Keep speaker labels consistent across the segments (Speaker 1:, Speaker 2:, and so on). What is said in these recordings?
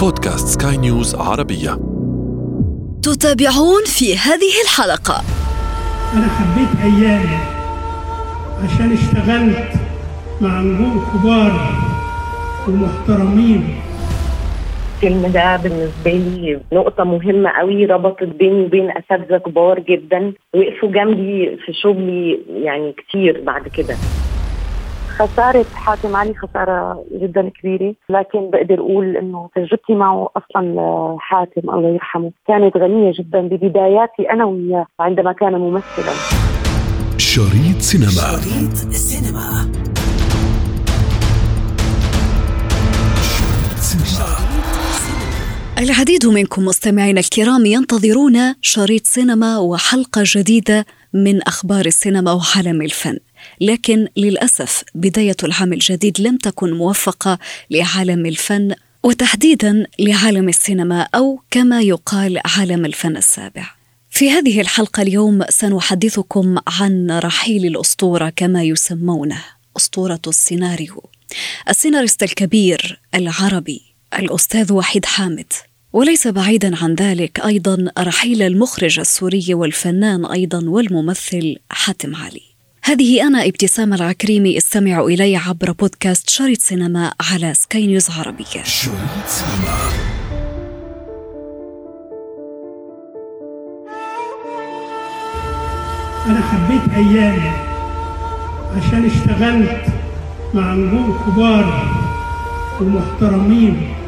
Speaker 1: بودكاست سكاي نيوز عربية.
Speaker 2: تتابعون في هذه الحلقة.
Speaker 3: أنا حبيت أيامي عشان اشتغلت مع نجوم كبار ومحترمين.
Speaker 4: الفيلم ده بالنسبة لي نقطة مهمة قوي ربطت بيني وبين أساتذة كبار جدا وقفوا جنبي في شغلي يعني كتير بعد كده.
Speaker 5: خسارة حاتم علي خسارة جدا كبيرة. لكن بقدر أقول إنه تجربتي معه أصلا حاتم الله يرحمه كانت غنية جدا ببداياتي أنا وياه عندما كان ممثلا.
Speaker 1: شريط سينما.
Speaker 2: شريط السينما العديد منكم مستمعينا الكرام ينتظرون شريط سينما وحلقة جديدة من أخبار السينما وعالم الفن. لكن للأسف بداية العام الجديد لم تكن موفقة لعالم الفن وتحديدا لعالم السينما أو كما يقال عالم الفن السابع. في هذه الحلقة اليوم سنحدثكم عن رحيل الأسطورة كما يسمونه أسطورة السيناريو. السيناريست الكبير العربي الأستاذ وحيد حامد. وليس بعيدا عن ذلك أيضا رحيل المخرج السوري والفنان أيضا والممثل حاتم علي. هذه أنا ابتسام العكريمي استمعوا إلي عبر بودكاست شريط سينما على سكاي نيوز.
Speaker 1: شريط سينما
Speaker 3: أنا حبيت أيامي عشان اشتغلت مع نجوم كبار ومحترمين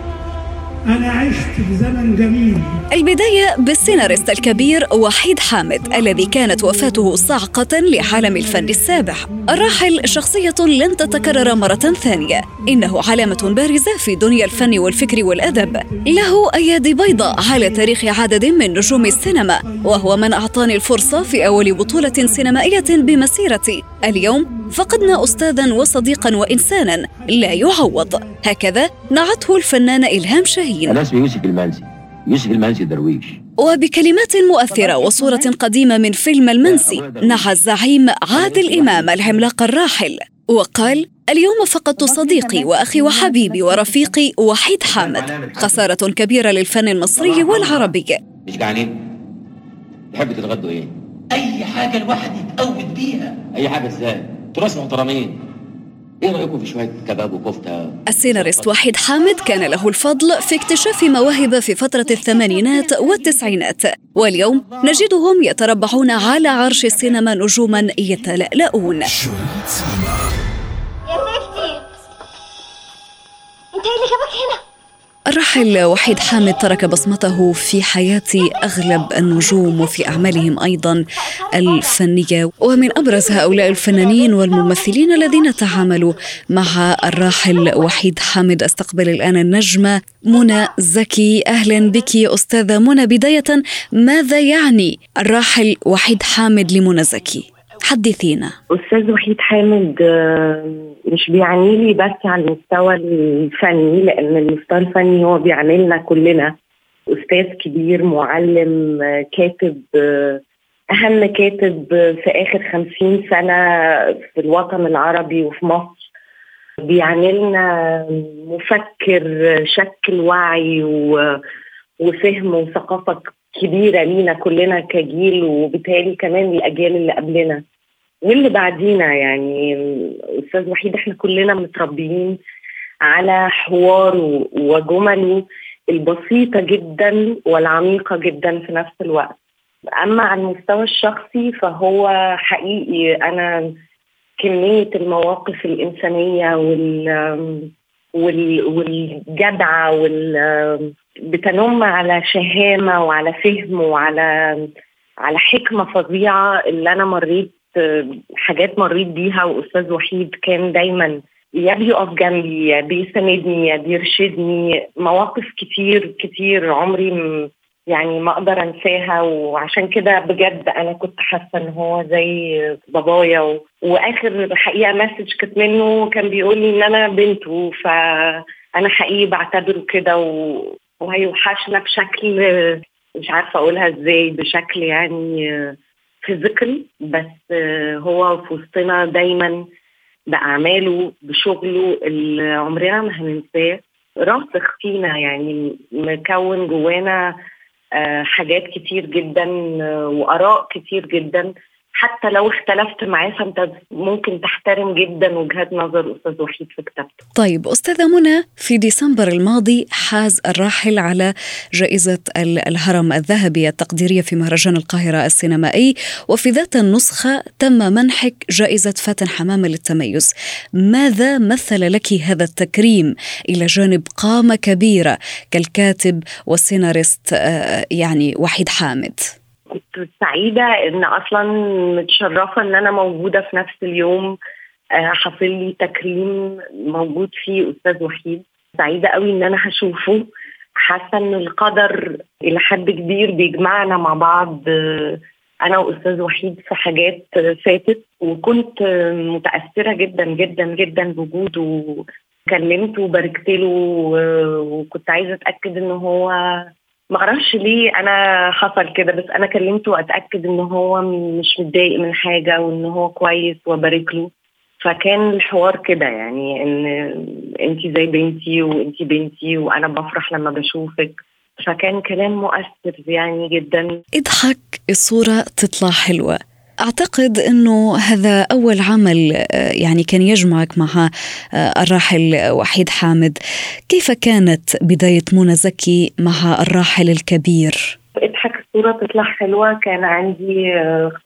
Speaker 3: أنا عشت في زمن جميل.
Speaker 2: البداية بالسيناريست الكبير وحيد حامد الذي كانت وفاته صعقة لعالم الفن السابع الراحل شخصية لن تتكرر مرة ثانية. إنه علامة بارزة في دنيا الفن والفكر والأدب. له أيادي بيضاء على تاريخ عدد من نجوم السينما وهو من أعطاني الفرصة في أول بطولة سينمائية بمسيرتي. اليوم فقدنا أستاذا وصديقا وإنسانا لا يعوض. هكذا نعته الفنانة إلهام شاهين
Speaker 6: أنا اسمي يوسف المنسي يوسف المنسي درويش.
Speaker 2: وبكلمات مؤثرة وصورة قديمة من فيلم المنسي نعى الزعيم عادل إمام العملاق الراحل وقال اليوم فقدت صديقي وأخي وحبيبي ورفيقي وحيد حامد خسارة كبيرة للفن المصري والعربي.
Speaker 6: مش جعانين؟ تحبوا تتغدوا إيه؟
Speaker 7: أي حاجة الواحد يتقود بيها.
Speaker 6: أي حاجة إزاي؟ تراث محترمين. إيه رايكم في شوية كباب وكفتة.
Speaker 2: السيناريست وحيد حامد كان له الفضل في اكتشاف مواهب في فترة الثمانينات والتسعينات. واليوم نجدهم يتربعون على عرش السينما نجوما يتلألؤون.
Speaker 8: يا انت اللي جابك هنا.
Speaker 2: الراحل وحيد حامد ترك بصمته في حياة أغلب النجوم وفي أعمالهم أيضا الفنية. ومن أبرز هؤلاء الفنانين والممثلين الذين تعاملوا مع الراحل وحيد حامد أستقبل الآن النجمة منى زكي. أهلا بك أستاذة منى. بداية ماذا يعني الراحل وحيد حامد لمنى زكي؟ حدثينا.
Speaker 4: أستاذ وحيد حامد آه، مش بيعني لي بس على المستوى الفني لأن المستوى الفني هو بيعملنا كلنا. أستاذ كبير معلم آه، كاتب آه، أهم كاتب في آخر خمسين سنة في الوطن العربي وفي مصر. بيعملنا مفكر شكل وعي و- وفهم وثقافة كبيرة لينا كلنا كجيل وبالتالي كمان الأجيال اللي قبلنا. واللي بعدينا يعني أستاذ وحيد إحنا كلنا متربيين على حواره وجمله البسيطة جدا والعميقة جدا في نفس الوقت. أما على المستوى الشخصي فهو حقيقي. أنا كمية المواقف الإنسانية وال وال والجدعة وال بتنم على شهامة وعلى فهم وعلى على حكمة فظيعة اللي أنا مريت حاجات مريت بيها. وأستاذ وحيد كان دايما يا بيقف جنبي يا بيساندني يا بيرشدني مواقف كتير كتير عمري يعني ما أقدر أنساها. وعشان كده بجد أنا كنت حاسة إن هو زي بابايا. و... وآخر حقيقة مسج كانت منه كان بيقول لي إن أنا بنته. فأنا حقيقي بعتبره كده. و... وهيوحشنا بشكل مش عارفة أقولها إزاي بشكل يعني فيزيكال بس هو في وسطنا دايما بأعماله بشغله اللي عمرنا ما هننساه. راسخ فينا يعني مكون جوانا آه، حاجات كتير جدا آه، وآراء كتير جدا. حتى لو اختلفت معاه فأنت ممكن تحترم جدا وجهات نظر أستاذ وحيد في كتابته.
Speaker 2: طيب أستاذة منى في ديسمبر الماضي حاز الراحل على جائزة الهرم الذهبي التقديرية في مهرجان القاهرة السينمائي وفي ذات النسخة تم منحك جائزة فاتن حمامة للتميز. ماذا مثل لك هذا التكريم إلى جانب قامة كبيرة كالكاتب والسيناريست آه، يعني وحيد حامد؟
Speaker 4: كنت سعيدة إن أصلا متشرفة إن أنا موجودة في نفس اليوم. آه، حصل لي تكريم موجود فيه أستاذ وحيد. سعيدة قوي إن أنا هشوفه. حاسة إن القدر إلى حد كبير بيجمعنا مع بعض. آه، أنا وأستاذ وحيد في حاجات فاتت وكنت متأثرة جدا جدا جدا بوجوده. كلمته وباركت له وكنت عايزة أتأكد إن هو ما أعرفش ليه أنا حصل كده بس أنا كلمته واتأكد إن هو مش متضايق من حاجة وإن هو كويس وبارك له. فكان الحوار كده يعني إن انت زي بنتي وانت بنتي وأنا بفرح لما بشوفك. فكان كلام مؤثر يعني جدا.
Speaker 2: اضحك الصورة تطلع حلوة. أعتقد أنه هذا أول عمل آه، يعني كان يجمعك مع آه، الراحل وحيد حامد. كيف كانت بداية منى زكي مع الراحل الكبير؟
Speaker 4: اضحك الصورة تطلع حلوة. كان عندي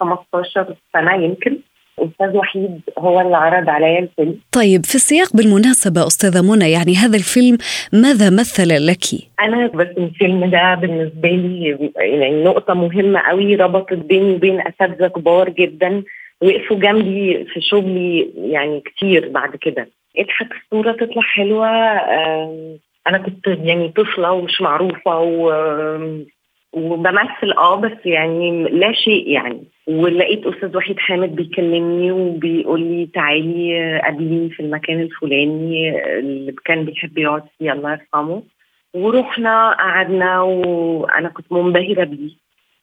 Speaker 4: 15 آه، سنة يمكن. أستاذ وحيد هو اللي عرض عليا الفيلم.
Speaker 2: طيب في السياق بالمناسبة أستاذة منى يعني هذا الفيلم ماذا مثل لك؟
Speaker 4: أنا بس الفيلم ده بالنسبة لي يعني نقطة مهمة قوي ربطت بيني وبين أساتذة كبار جدا وقفوا جنبي في شغلي يعني كتير بعد كده. اضحك الصورة تطلع حلوة أنا كنت يعني طفلة ومش معروفة و وبمثل آه بس يعني لا شيء يعني. ولقيت أستاذ وحيد حامد بيكلمني وبيقول لي تعالي قابليني في المكان الفلاني اللي كان بيحب يقعد فيه الله يرحمه. ورحنا قعدنا وأنا كنت منبهرة بيه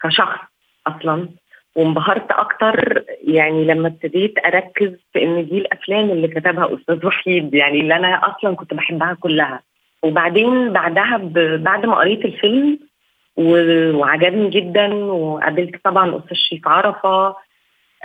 Speaker 4: كشخص أصلا. وانبهرت أكتر يعني لما ابتديت أركز في إن دي الأفلام اللي كتبها أستاذ وحيد يعني اللي أنا أصلا كنت بحبها كلها. وبعدين بعدها بعد ما قريت الفيلم وعجبني جدا وقابلت طبعا أستاذ شريف عرفة.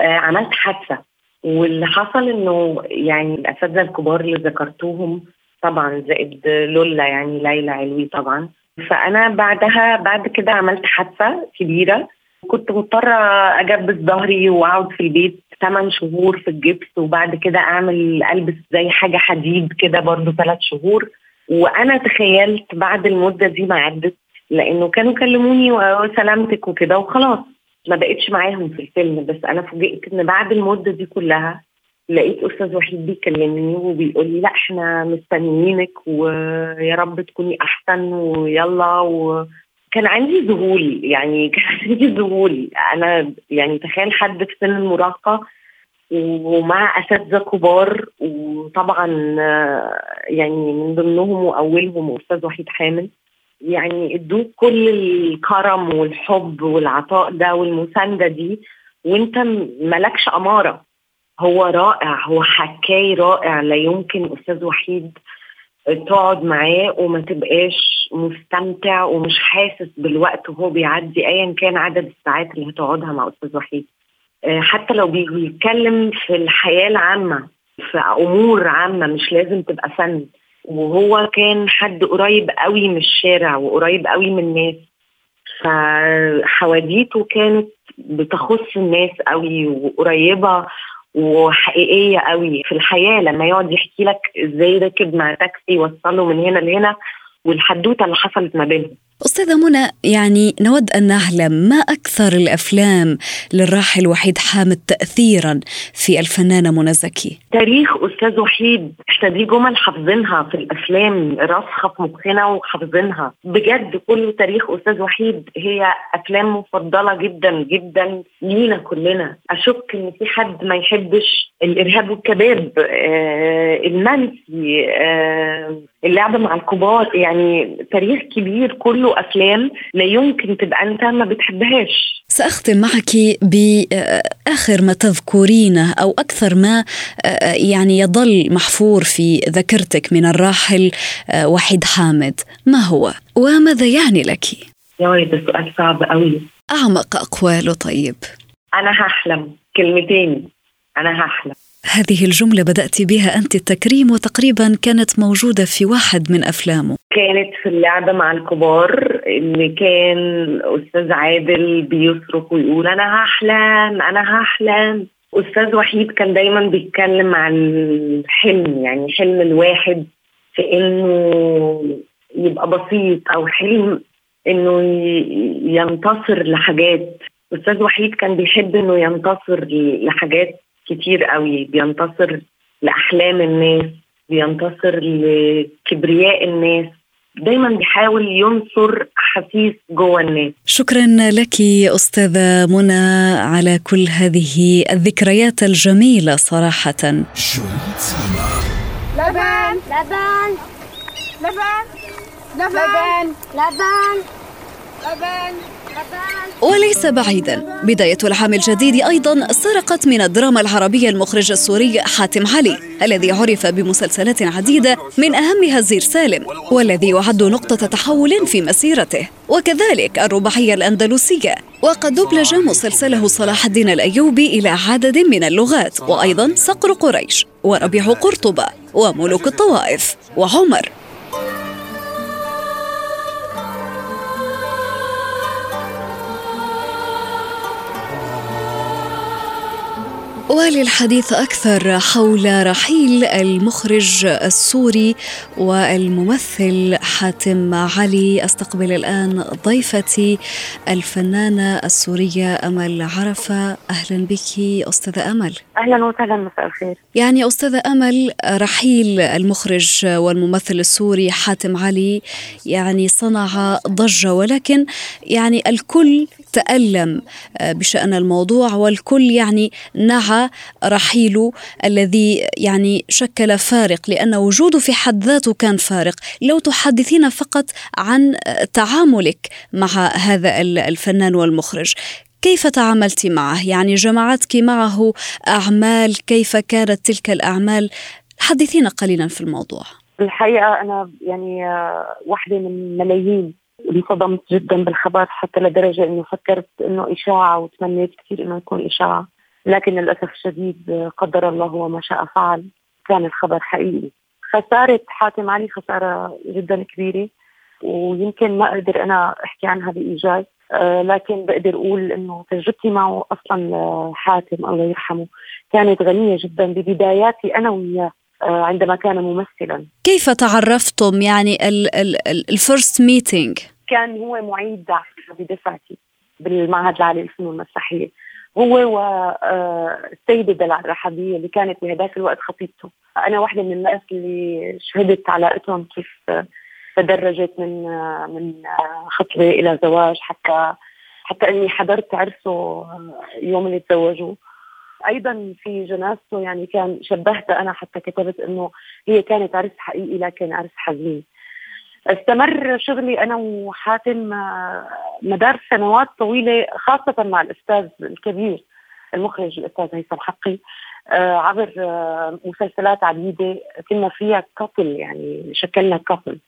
Speaker 4: آه، عملت حادثة. واللي حصل إنه يعني الأساتذة الكبار اللي ذكرتوهم طبعا زائد لولا يعني ليلى علوي طبعا. فأنا بعدها بعد كده عملت حادثة كبيرة. كنت مضطرة أجبس ظهري وأقعد في البيت ثمان شهور في الجبس وبعد كده أعمل ألبس زي حاجة حديد كده برضو ثلاث شهور. وأنا تخيلت بعد المدة دي ما عدت لأنه كانوا كلموني وسلامتك وكده وخلاص. ما بقتش معاهم في الفيلم بس أنا فوجئت إن بعد المدة دي كلها لقيت أستاذ وحيد بيكلمني وبيقول لي لا إحنا مستنيينك ويا رب تكوني أحسن ويلا و. كان عندي ذهول يعني كان عندي ذهول. أنا يعني تخيل حد في سن المراهقة ومع أساتذة كبار وطبعا يعني من ضمنهم وأولهم أستاذ وحيد حامد. يعني ادوك كل الكرم والحب والعطاء ده والمساندة دي وانت مالكش أمارة. هو رائع هو حكاي رائع. لا يمكن أستاذ وحيد تقعد معاه وما تبقاش مستمتع ومش حاسس بالوقت وهو بيعدي ايا كان عدد الساعات اللي هتقعدها مع أستاذ وحيد. آه، حتى لو بيتكلم في الحياة العامة في أمور عامة مش لازم تبقى فن. وهو كان حد قريب قوي من الشارع وقريب قوي من الناس. فحواديته كانت بتخص الناس قوي وقريبة وحقيقية قوي في الحياة. لما يقعد يحكي لك إزاي ركب مع تاكسي وصله من هنا لهنا والحدوتة اللي حصلت ما بينهم.
Speaker 2: أستاذة منى يعني نود أن نعلم ما أكثر الأفلام للراحل وحيد حامد تأثيرا في الفنانة منى زكي؟
Speaker 4: تاريخ أستاذ وحيد إحنا دي جمل حافظينها في الأفلام راسخة في مخنا وحافظينها. بجد كل تاريخ أستاذ وحيد هي أفلام مفضلة جدا جدا لينا كلنا. أشك إن في حد ما يحبش الإرهاب والكباب آه المنسي آه اللعب مع الكبار. يعني تاريخ كبير كله بيعملوا أفلام لا يمكن تبقى أنت ما بتحبهاش.
Speaker 2: سأختم معك بآخر ما تذكرينه أو أكثر ما آه، يعني يظل محفور في ذاكرتك من الراحل آه، وحيد حامد. ما هو؟ وماذا يعني لك؟
Speaker 4: يا ده سؤال صعب قوي
Speaker 2: أعمق أقواله طيب.
Speaker 4: أنا هحلم. كلمتين. أنا هحلم.
Speaker 2: هذه الجملة بدأت بها أنت التكريم وتقريبا كانت موجودة في واحد من أفلامه.
Speaker 4: كانت في اللعبة مع الكبار اللي كان أستاذ عادل بيصرخ ويقول أنا هحلم أنا هحلم. أستاذ وحيد كان دايما بيتكلم عن الحلم يعني حلم الواحد في إنه يبقى بسيط أو حلم إنه ينتصر لحاجات. أستاذ وحيد كان بيحب إنه ينتصر لحاجات كتير قوي بينتصر لأحلام الناس بينتصر لكبرياء الناس. دايما بيحاول ينصر احاسيس جوه الناس.
Speaker 2: شكرا لك أستاذة منى على كل هذه الذكريات
Speaker 1: الجميلة صراحة.
Speaker 8: لبن لبن لبن لبن لبن لبن.
Speaker 2: وليس بعيدا بداية العام الجديد أيضا سرقت من الدراما العربية المخرج السوري حاتم علي الذي عرف بمسلسلات عديدة من أهمها زير سالم والذي يعد نقطة تحول في مسيرته. وكذلك الرباعية الأندلسية وقد دبلج مسلسله صلاح الدين الأيوبي إلى عدد من اللغات وأيضا صقر قريش وربيع قرطبة وملوك الطوائف وعمر. وللحديث أكثر حول رحيل المخرج السوري والممثل حاتم علي. أستقبل الآن ضيفتي الفنانة السورية أمل عرفة. أهلا بك أستاذة أمل.
Speaker 5: أهلا وسهلا مساء الخير.
Speaker 2: يعني أستاذة أمل رحيل المخرج والممثل السوري حاتم علي يعني صنع ضجة ولكن يعني الكل تألم بشأن الموضوع. والكل يعني نعى رحيله الذي يعني شكل فارق لأن وجوده في حد ذاته كان فارق. لو تحدثينا فقط عن تعاملك مع هذا الفنان والمخرج كيف تعاملت معه؟ يعني جمعتك معه أعمال كيف كانت تلك الأعمال؟ حدثينا قليلا في الموضوع.
Speaker 5: الحقيقة أنا يعني واحدة من ملايين انصدمت جدا بالخبر حتى لدرجة أنه فكرت أنه إشاعة وتمنيت كثير أنه يكون إشاعة. لكن للأسف الشديد قدر الله وما شاء فعل. كان الخبر حقيقي. خسارة حاتم علي خسارة جدا كبيرة. ويمكن ما أقدر أنا أحكي عنها بإيجاز. آه لكن بقدر أقول إنه تجربتي معه أصلا حاتم الله يرحمه كانت غنية جدا. ببداياتي أنا وياه عندما كان ممثلا.
Speaker 2: كيف تعرفتم يعني ال first meeting
Speaker 5: كان هو معيد بدفعتي بالمعهد العالي للفنون المسرحية. هو والسيده آه، دلع الرحبيه اللي كانت بهذاك الوقت خطيبته. أنا واحدة من الناس اللي شهدت علاقتهم كيف تدرجت من من خطبة إلى زواج حتى حتى إني حضرت عرسه يوم اللي تزوجوا. أيضا في جنازته يعني كان شبهتها أنا حتى كتبت إنه هي كانت عرس حقيقي لكن عرس حزين. استمر شغلي أنا وحاتم آه، مدار سنوات طويلة خاصة مع الأستاذ الكبير المخرج الأستاذ هيثم حقي آه، عبر آه، مسلسلات عديدة كنا فيها couple يعني شكلنا couple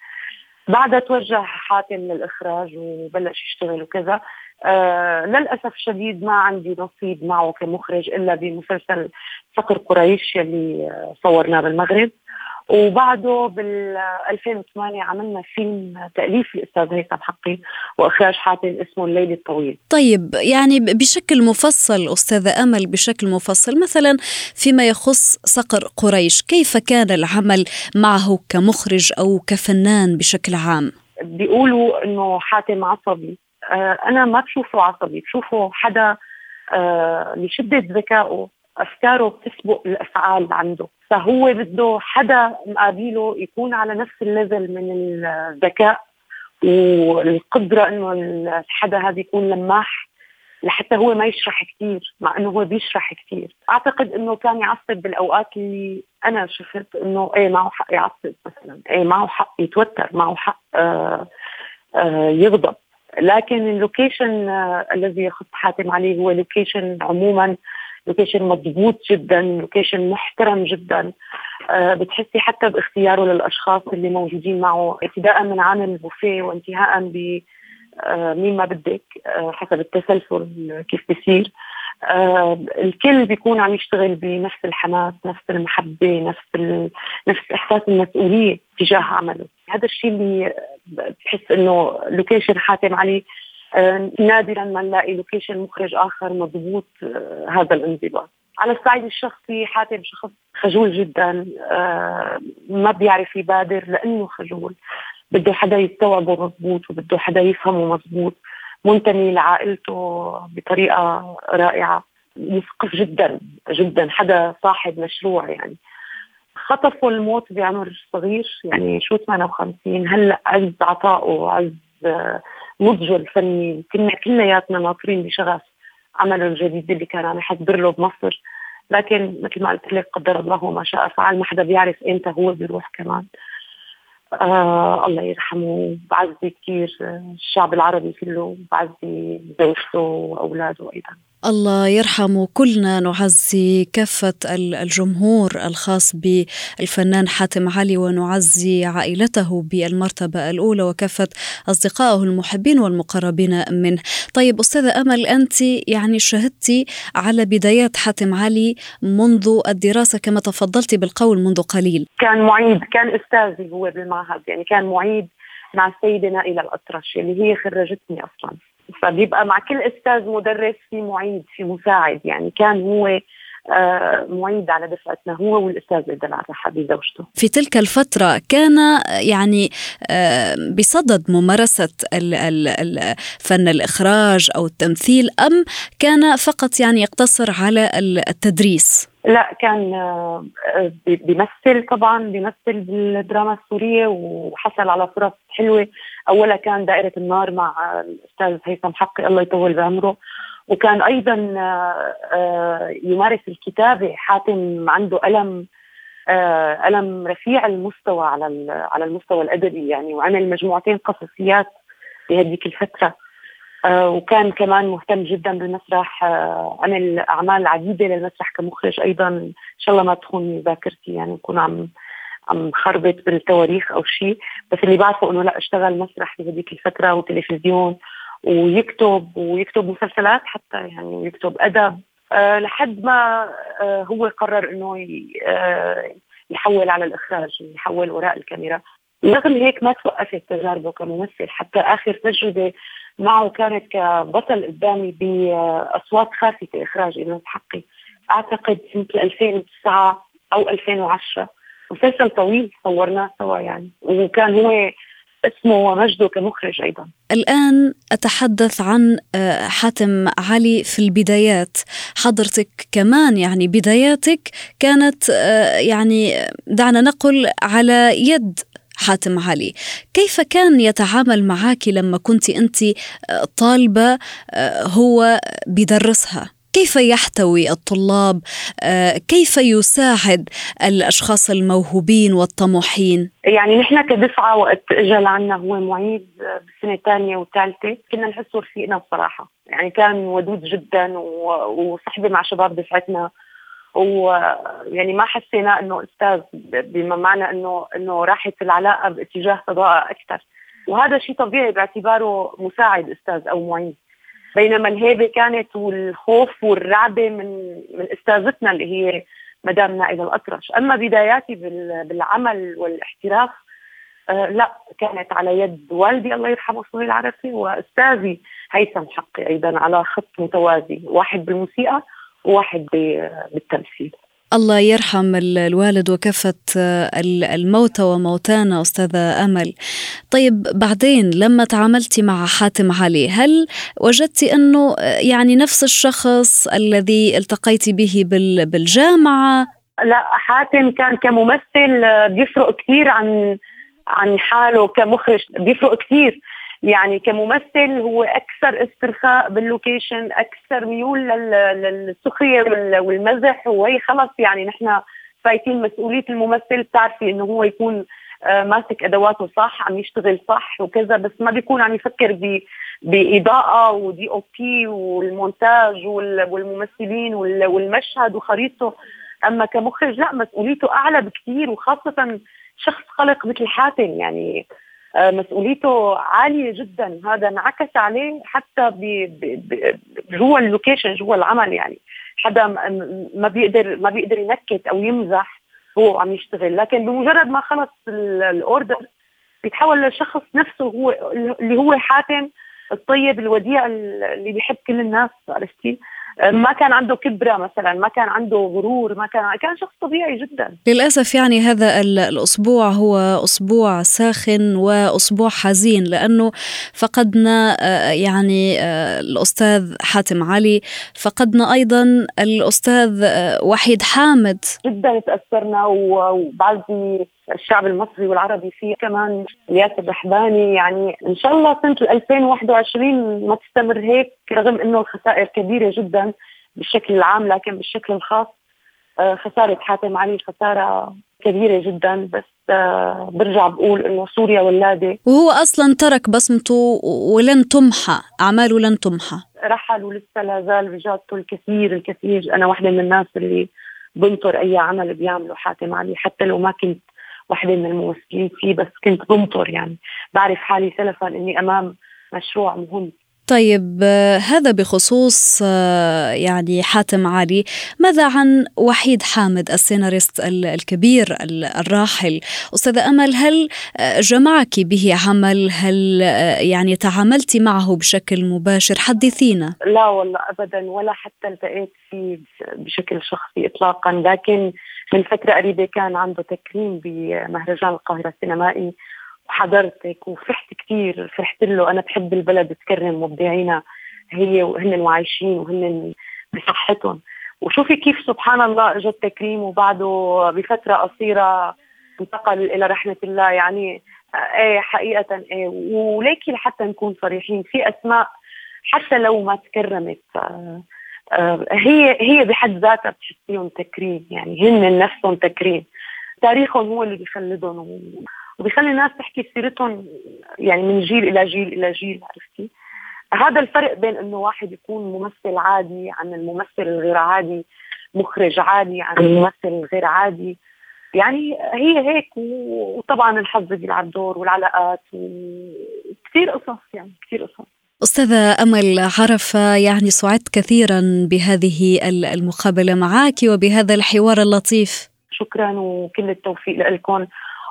Speaker 5: بعدها توجه حاتم للإخراج وبلش يشتغل وكذا. آه للأسف الشديد ما عندي نصيب معه كمخرج إلا بمسلسل صقر قريش يلي صورناه بالمغرب. وبعده بال 2008 عملنا فيلم تأليف الأستاذ هيثم حقي وإخراج حاتم اسمه الليل الطويل.
Speaker 2: طيب يعني بشكل مفصل أستاذة أمل بشكل مفصل مثلا فيما يخص صقر قريش كيف كان العمل معه كمخرج أو كفنان بشكل عام؟
Speaker 5: بيقولوا إنه حاتم عصبي. آه أنا ما بشوفه عصبي بشوفه حدا آه لشدة ذكائه أفكاره بتسبق الأفعال عنده. فهو بده حدا مقابله يكون على نفس الليفل من الذكاء والقدرة إنه الحدا هذا يكون لماح لحتى هو ما يشرح كثير مع إنه هو بيشرح كثير أعتقد إنه كان يعصب بالأوقات اللي أنا شفت إنه إيه معه حق يعصب مثلا إيه معه حق يتوتر معه حق آه يغضب. لكن ال location الذي يخص حاتم علي هو location عموما location مضبوط جدا location محترم جدا بتحسي حتى باختياره للأشخاص اللي موجودين معه ابتداء من عامل البوفيه وانتهاء ب مين ما بدك حسب التسلسل كيف بيصير آه الكل بيكون عم يشتغل بنفس الحماس نفس المحبة نفس. نفس إحساس المسؤولية تجاه عمله هذا الشيء اللي بحس إنه location حاتم علي آه نادرا ما نلاقي location مخرج آخر مضبوط آه هذا الانضباط. على الصعيد الشخصي حاتم شخص خجول جدا آه ما بيعرف يبادر لأنه خجول. بده حدا يستوعبه مضبوط وبده حدا يفهمه مضبوط. منتمي لعائلته بطريقة رائعة. مثقف جدا جدا. حدا صاحب مشروع يعني. خطفوا الموت بعمر صغير يعني شو 58 هلا عز عطائه عز نضجه الفني. كنا كلياتنا ناطرين بشغف عمله الجديد اللي كان عم يحضر له بمصر. لكن مثل ما قلت لك قدر الله وما شاء فعل ما حدا بيعرف إمتى هو بيروح كمان. آه الله يرحمه. بعزي كثير الشعب العربي كله بعزي زوجته وأولاده أيضا.
Speaker 2: الله يرحمه كلنا نعزي كافة الجمهور الخاص بالفنان حاتم علي ونعزي عائلته بالمرتبة الأولى وكافة أصدقائه المحبين والمقربين منه. طيب أستاذة أمل أنت يعني شهدتي على بدايات حاتم علي منذ الدراسة كما تفضلتي بالقول منذ قليل.
Speaker 5: كان معيد كان أستاذي هو بالمعهد يعني كان معيد مع السيدة نائلة الأطرش اللي هي خرجتني أصلاً. فبيبقى مع كل أستاذ مدرس في معيد في مساعد يعني كان هو معيد على دفعتنا هو والأستاذ عبد الرحابي زوجته.
Speaker 2: في تلك الفترة كان يعني آه بصدد ممارسة فن الإخراج أو التمثيل أم كان فقط يعني يقتصر على التدريس؟
Speaker 5: لا كان آه، بيمثل طبعا بيمثل بالدراما السورية وحصل على فرص حلوة. اولها كان دائرة النار مع الأستاذ هيثم حقي الله يطول بعمره. وكان أيضا آه، آه، يمارس الكتابة حاتم عنده ألم ألم رفيع المستوى على على المستوى الأدبي يعني وعمل مجموعتين قصصيات في هذيك الفترة. آه، وكان كمان مهتم جدا بالمسرح. آه، عمل أعمال عديدة للمسرح كمخرج أيضا. إن شاء الله ما تخوني ذاكرتي يعني بكون عم عم خربط بالتواريخ أو شيء. بس اللي بعرفه إنه لا اشتغل مسرح في هذيك الفترة وتلفزيون ويكتب ويكتب مسلسلات حتى يعني ويكتب أدب. أه لحد ما أه هو قرر إنه أه يحول على الإخراج يحول وراء الكاميرا. رغم هيك ما توقفت تجاربه كممثل. حتى آخر تجربة معه كانت كبطل قدامي باصوات خافتة إخراج ايناس حقي. أعتقد سنه 2009 أو 2010 مسلسل طويل صورناه سوا يعني. وكان هو اسمه ومجده كمخرج أيضا.
Speaker 2: الآن أتحدث عن آه، حاتم علي في البدايات، حضرتك كمان يعني بداياتك كانت آه، يعني دعنا نقل على يد حاتم علي. كيف كان يتعامل معك لما كنت أنت آه، طالبة هو بدرسها كيف يحتوي الطلاب؟ آه، كيف يساعد الأشخاص الموهوبين والطموحين؟
Speaker 5: يعني نحن كدفعة وقت اجى لعنا هو معيد بالسنه الثانية والثالثه كنا نحسه رفيقنا بصراحة. يعني كان ودود جدا وصحبه مع شباب دفعتنا. ويعني ما حسينا إنه أستاذ بما معنى انه إنه راحت العلاقة باتجاه صداقه أكثر وهذا شيء طبيعي باعتباره مساعد أستاذ أو معيد. بينما الهيبة كانت والخوف والرعبة من من استاذتنا اللي هي مدام نائلة الأطرش، أما بداياتي بالعمل والاحتراف آه لا كانت على يد والدي الله يرحمه صهيب العرفي وأستاذي هيثم حقي أيضا على خط متوازي، واحد بالموسيقى وواحد بالتمثيل.
Speaker 2: الله يرحم الوالد وكافة الموتى وموتانا أستاذة أمل. طيب بعدين لما تعاملتي مع حاتم علي هل وجدتي أنه يعني نفس الشخص الذي التقيتي به بالجامعة؟
Speaker 5: لا حاتم كان كممثل بيفرق كثير عن عن حاله كمخرج بيفرق كثير. يعني كممثل هو أكثر استرخاء باللوكيشن أكثر ميول للسخرية والمزح. وهي خلص يعني نحن فايتين مسؤولية الممثل بتعرفي إنه هو يكون آه، ماسك أدواته صح عم يشتغل صح وكذا بس ما بيكون عم يفكر ب بإضاءة ودي أو بي والمونتاج والممثلين والمشهد وخريطته. أما كمخرج لا مسؤوليته أعلى بكثير وخاصة شخص خلق مثل حاتم. يعني مسؤوليته عالية جدا. هذا انعكس عليه حتى جوا اللوكيشن جوا العمل يعني. حدا ما بيقدر ما بيقدر ينكت أو يمزح هو عم يشتغل. لكن بمجرد ما خلص الأوردر بيتحول للشخص نفسه هو اللي هو حاتم الطيب الوديع اللي بيحب كل الناس عرفتي؟ ما كان عنده كبرة مثلا ما كان عنده غرور ما كان كان شخص طبيعي جدا.
Speaker 2: للأسف يعني هذا الأسبوع هو أسبوع ساخن وأسبوع حزين لأنه فقدنا آه، يعني آه، الأستاذ حاتم علي فقدنا أيضا الأستاذ آه، وحيد حامد.
Speaker 5: جدا تأثرنا وبعزي الشعب المصري والعربي فيه كمان الياس الرحباني يعني إن شاء الله سنة 2021 ما تستمر هيك رغم إنه الخسائر كبيرة جدا بالشكل العام لكن بالشكل الخاص آه، خسارة حاتم علي خسارة كبيرة جدا. بس آه، برجع بقول إنه سوريا ولادة.
Speaker 2: وهو أصلا ترك بصمته ولن تمحى أعماله لن تمحى.
Speaker 5: رحل ولسه لا زال بجادته الكثير الكثير. أنا واحدة من الناس اللي بنطر أي عمل بيعمله حاتم علي حتى لو ما كنت واحدة من الممثلين فيه بس كنت بنطر يعني. بعرف حالي سلفا إني أمام مشروع مهم.
Speaker 2: طيب هذا بخصوص يعني حاتم علي ماذا عن وحيد حامد السيناريست الكبير الراحل؟ أستاذة أمل هل جمعك به عمل؟ هل يعني تعاملت معه بشكل مباشر؟ حدثينا.
Speaker 5: لا والله أبدا ولا حتى التقيت فيه بشكل شخصي إطلاقا لكن من فترة قريبة كان عنده تكريم بمهرجان القاهرة السينمائي. وحضرتك وفرحت كثير فرحت له. أنا بحب البلد تكرم مبدعينا هي وهن وعايشين وهن بصحتهم. وشوفي كيف سبحان الله اجى التكريم وبعده بفترة قصيرة انتقل إلى رحمة الله. يعني إيه حقيقة إيه. وليكي لحتى نكون صريحين. في أسماء حتى لو ما تكرمت آه، هي هي بحد ذاتها بتحسيهم تكريم. يعني هن نفسهم تكريم. تاريخهم هو اللي بيخلدهم. وبيخلي الناس تحكي سيرتهم يعني من جيل إلى جيل إلى جيل عرفتي؟ هذا الفرق بين إنه واحد يكون ممثل عادي عن الممثل الغير عادي مخرج عادي عن الممثل الغير عادي. يعني هي هيك وطبعا الحظ بيلعب دور والعلاقات وكثير قصص يعني كثير قصص.
Speaker 2: أستاذة أمل عرفة يعني سعدت كثيرا بهذه المقابلة معك وبهذا الحوار اللطيف.
Speaker 5: شكرا وكل التوفيق لكم.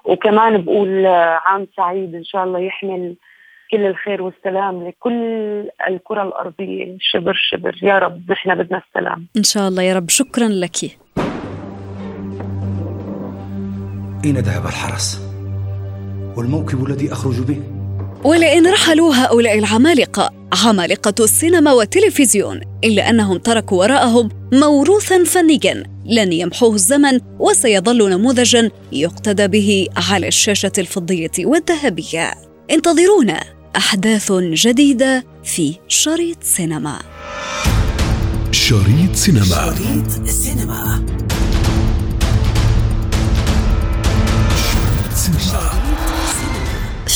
Speaker 5: وكمان بقول عام سعيد إن شاء الله يحمل كل الخير والسلام لكل الكرة الأرضية شبر شبر يا رب نحن بدنا السلام
Speaker 2: إن شاء الله يا رب شكرا لك
Speaker 1: أين ذهب الحرس؟ والموكب الذي أخرج به؟
Speaker 2: ولئن رحلوا هؤلاء العمالقة عمالقة السينما والتلفزيون إلا أنهم تركوا وراءهم موروثا فنيا لن يمحوه الزمن وسيظل نموذجا يقتدى به على الشاشة الفضية والذهبية. انتظرونا أحداث جديدة في شريط سينما.
Speaker 1: شريط سينما. شريط سينما.
Speaker 2: شريط سينما.